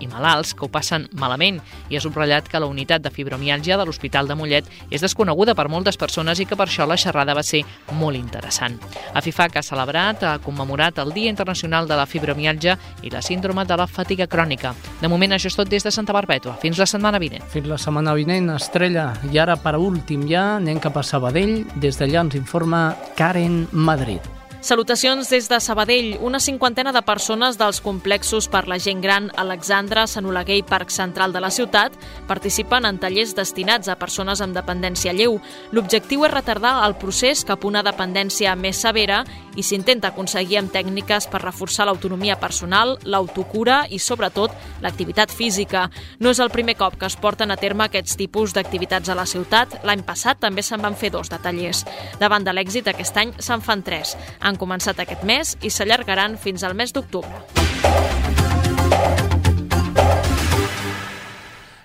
i malalts que ho passen malament i ha subratllat que la unitat de fibromialgia de l'Hospital de Mollet és desconeguda per moltes persones i que per això la xerrada va ser molt interessant. A FIFAC ha celebrat, ha commemorat el Dia Internacional de la Fibromialgia i la síndrome de la fatiga crònica. De moment això és tot des de Santa Barbètua. Fins la setmana vinent. Fins la setmana vinent, Estrella. I ara, per últim ja, anem cap a Sabadell. Des d'allà ens informa Karen Madrid. Salutacions des de Sabadell. Una cinquantena de persones dels complexos per la gent gran Alexandra, Sant Oleguer i Parc Central de la ciutat participen en tallers destinats a persones amb dependència lleu. L'objectiu és retardar el procés cap a una dependència més severa i s'intenta aconseguir amb tècniques per reforçar l'autonomia personal, l'autocura i, sobretot, l'activitat física. No és el primer cop que es porten a terme aquests tipus d'activitats a la ciutat. L'any passat també se'n van fer dos de tallers. Davant de l'èxit, aquest any se'n fan tres. Han començat aquest mes i s'allargaran fins al mes d'octubre.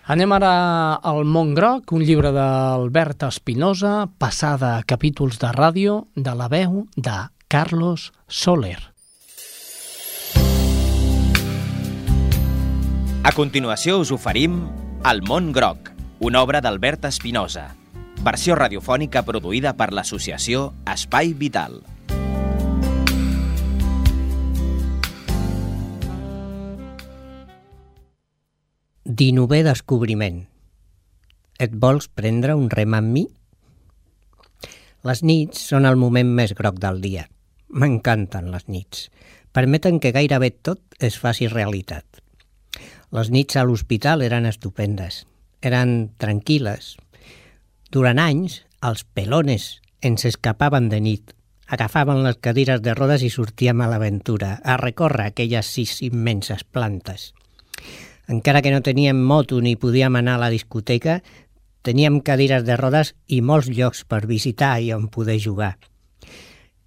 Anem ara al Mont Groc, un llibre d'Albert Espinosa, passada a capítols de ràdio de la veu de Carlos Soler. A continuació us oferim El món groc, una obra d'Albert Espinosa, versió radiofònica produïda per l'associació Espai Vital. Dinové descobriment. Et vols prendre un rem amb mi? Les nits són el moment més groc del dia. M'encanten les nits. Permeten que gairebé tot es faci realitat. Les nits a l'hospital eren estupendes. Eren tranquil·les. Durant anys, els pelones ens escapaven de nit. Agafaven les cadires de rodes i sortíem a l'aventura, a recórrer aquelles sis immenses plantes. Encara que no teníem moto ni podíem anar a la discoteca, teníem cadires de rodes i molts llocs per visitar i on poder jugar.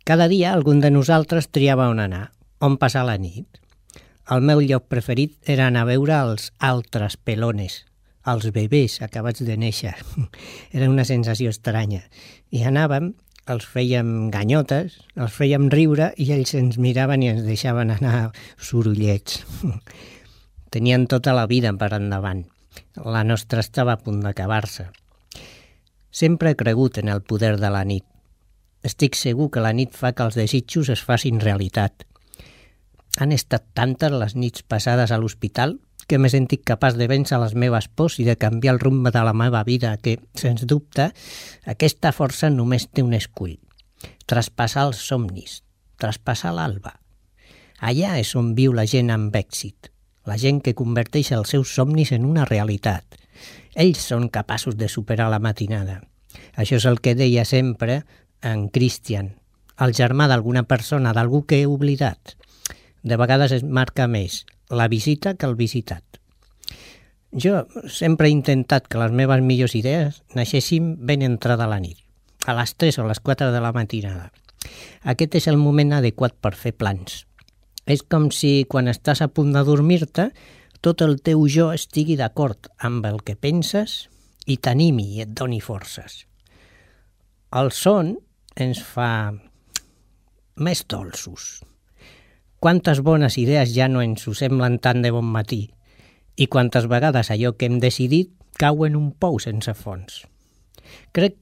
Cada dia algun de nosaltres triava on anar, on passar la nit. El meu lloc preferit era anar a veure els altres pelones, els bebès acabats de néixer. Era una sensació estranya. I anàvem, els fèiem ganyotes, els fèiem riure i ells ens miraven i ens deixaven anar sorollets. Tenien tota la vida per endavant. La nostra estava a punt d'acabar-se. Sempre he cregut en el poder de la nit. Estic segur que la nit fa que els desitjos es facin realitat. Han estat tantes les nits passades a l'hospital que m'he sentit capaç de vèncer les meves pors i de canviar el rumb de la meva vida, que, sens dubte, aquesta força només té un escull. Traspassar els somnis, traspassar l'alba. Allà és on viu la gent amb èxit, la gent que converteix els seus somnis en una realitat. Ells són capaços de superar la matinada. Això és el que deia sempre en Christian, el germà d'alguna persona, d'algú que he oblidat. De vegades es marca més la visita que el visitat. Jo sempre he intentat que les meves millors idees naixessin ben entrada la nit, a les 3 o les 4 de la matinada. Aquest és el moment adequat per fer plans. És com si quan estàs a punt de dormir-te tot el teu jo estigui d'acord amb el que penses i t'animi i et doni forces. El son ens fa més dolços. Quantes bones idees ja no ens ho semblen tant de bon matí i quantes vegades allò que hem decidit cau en un pou sense fons. Crec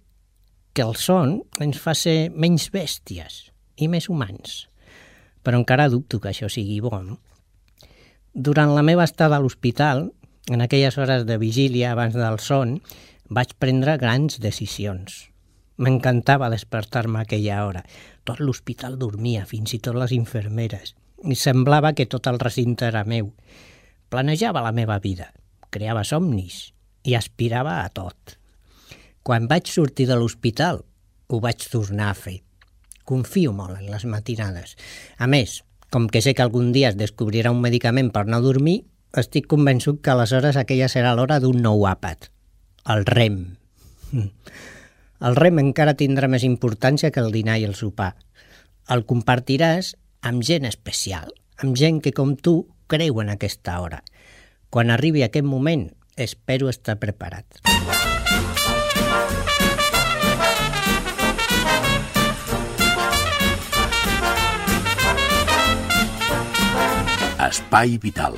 que el son ens fa ser menys bèsties i més humans, però encara dubto que això sigui bo, no? Durant la meva estada a l'hospital, en aquelles hores de vigília abans del son, vaig prendre grans decisions. M'encantava despertar-me aquella hora. Tot l'hospital dormia, fins i tot les infermeres. I semblava que tot el recinte era meu. Planejava la meva vida, creava somnis i aspirava a tot. Quan vaig sortir de l'hospital, ho vaig tornar a fer. Confio molt en les matinades. A més, com que sé que algun dia es descobrirà un medicament per no dormir, estic convençut que aleshores aquella serà l'hora d'un nou àpat. El REM. El REM encara tindrà més importància que el dinar i el sopar. El compartiràs amb gent especial, amb gent que com tu creu en aquesta hora. Quan arribi aquest moment, espero estar preparat. Espai Vital.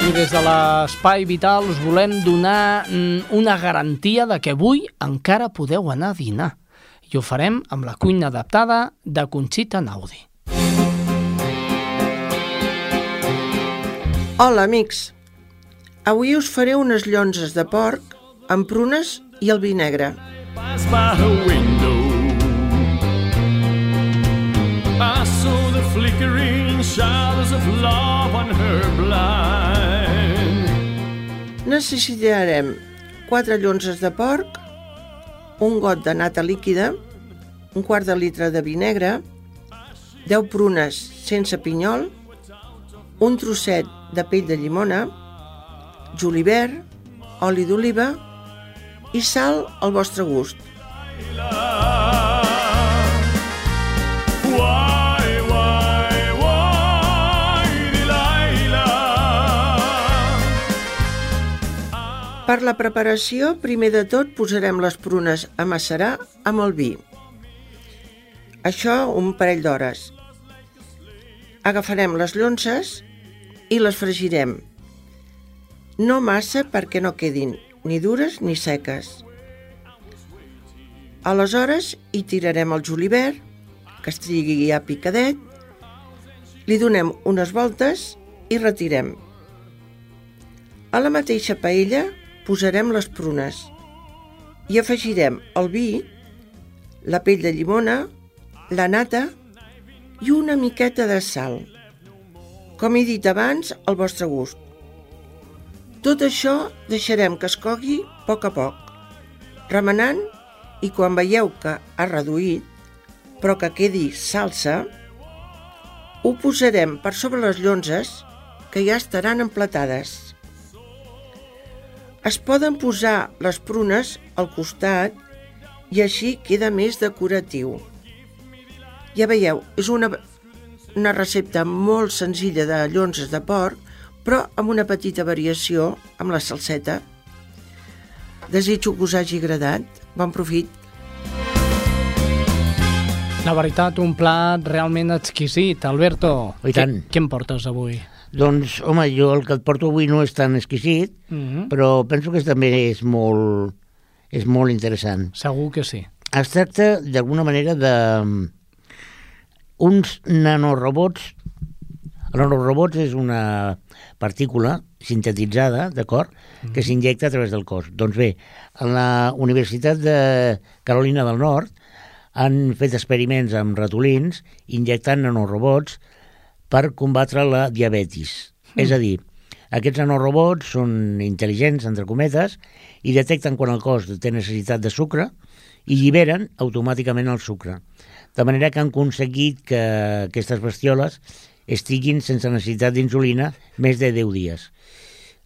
I des de l'Espai Vital us volem donar mm, una garantia de que avui encara podeu anar a dinar. I ho farem amb la cuina adaptada de Conxita Naudi. Hola, amics. Avui us faré unes llonzes de porc amb prunes i el vi negre. Pass by her window. I saw flickering shadows of love on her blind. Necessitarem 4 llonzes de porc, un got de nata líquida, un quart de litre de vi negre, 10 prunes sense pinyol, un trosset de pell de llimona, julivert, oli d'oliva i sal al vostre gust. Why, Per la preparació, primer de tot posarem les prunes a macerar amb el vi. Això un parell d'hores. Agafarem les llonces i les fregirem. No massa perquè no quedin ni dures ni seques. Aleshores hi tirarem el julivert, que estigui ja picadet, li donem unes voltes i retirem. A la mateixa paella posarem les prunes i afegirem el vi, la pell de llimona, la nata i una miqueta de sal. Com he dit abans, al vostre gust. Tot això deixarem que es cogui a poc a poc, remenant i quan veieu que ha reduït, però que quedi salsa, ho posarem per sobre les llonzes que ja estaran emplatades. Es poden posar les prunes al costat i així queda més decoratiu. Ja veieu, és una, una recepta molt senzilla de llonzes de porc, però amb una petita variació amb la salseta. Desitjo que us hagi agradat. Bon profit. La veritat, un plat realment exquisit. Alberto, I tant. Què, què em portes avui? Doncs, home, jo el que et porto avui no és tan exquisit, Mm -hmm. però penso que també és molt, és molt interessant. Segur que sí. Es tracta, d'alguna manera, de mm, uns nanorobots. El nanorobots és una partícula sintetitzada, d'acord?, que s'injecta a través del cos. Doncs bé, a la Universitat de Carolina del Nord han fet experiments amb ratolins injectant nanorobots per combatre la diabetis. Mm. És a dir, aquests nanorobots són intel·ligents, entre cometes, i detecten quan el cos té necessitat de sucre i lliberen automàticament el sucre. De manera que han aconseguit que aquestes bestioles estiguin sense necessitat d'insulina més de 10 dies.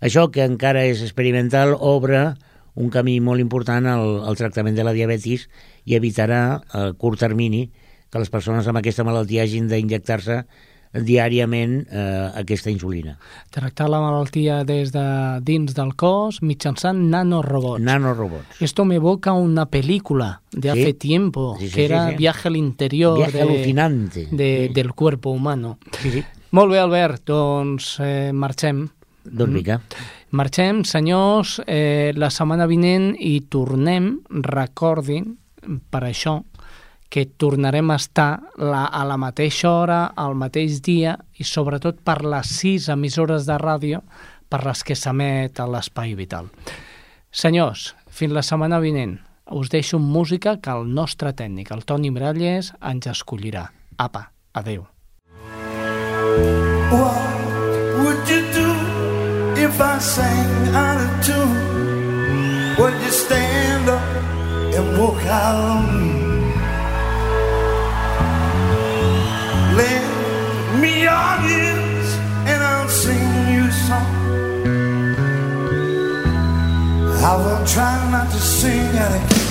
Això, que encara és experimental, obre un camí molt important al, al tractament de la diabetis i evitarà a curt termini que les persones amb aquesta malaltia hagin d'injectar-se diàriament eh, aquesta insulina. Tractar la malaltia des de dins del cos mitjançant nanorobots. Nanorobots. Esto me evoca una película de Sí. hace tiempo, Sí, sí, que era. Viaje al interior Viaje de, alucinante. de, Sí. del cuerpo humano. Sí, sí. Molt bé, Albert, doncs eh, marxem. Doncs vinga. Marxem, senyors, eh, la setmana vinent i tornem, recordin, per això, que tornarem a estar la, a la mateixa hora, al mateix dia i sobretot per les sis emissores de ràdio per les que s'emet a l'Espai Vital. Senyors, fins la setmana vinent. Us deixo música que el nostre tècnic, el Toni Miralles, ens escollirà. Apa, adeu. What would you do if I sang out of tune? Would you stand up and walk out on me? Me and I'll sing you a song. I will try not to sing out of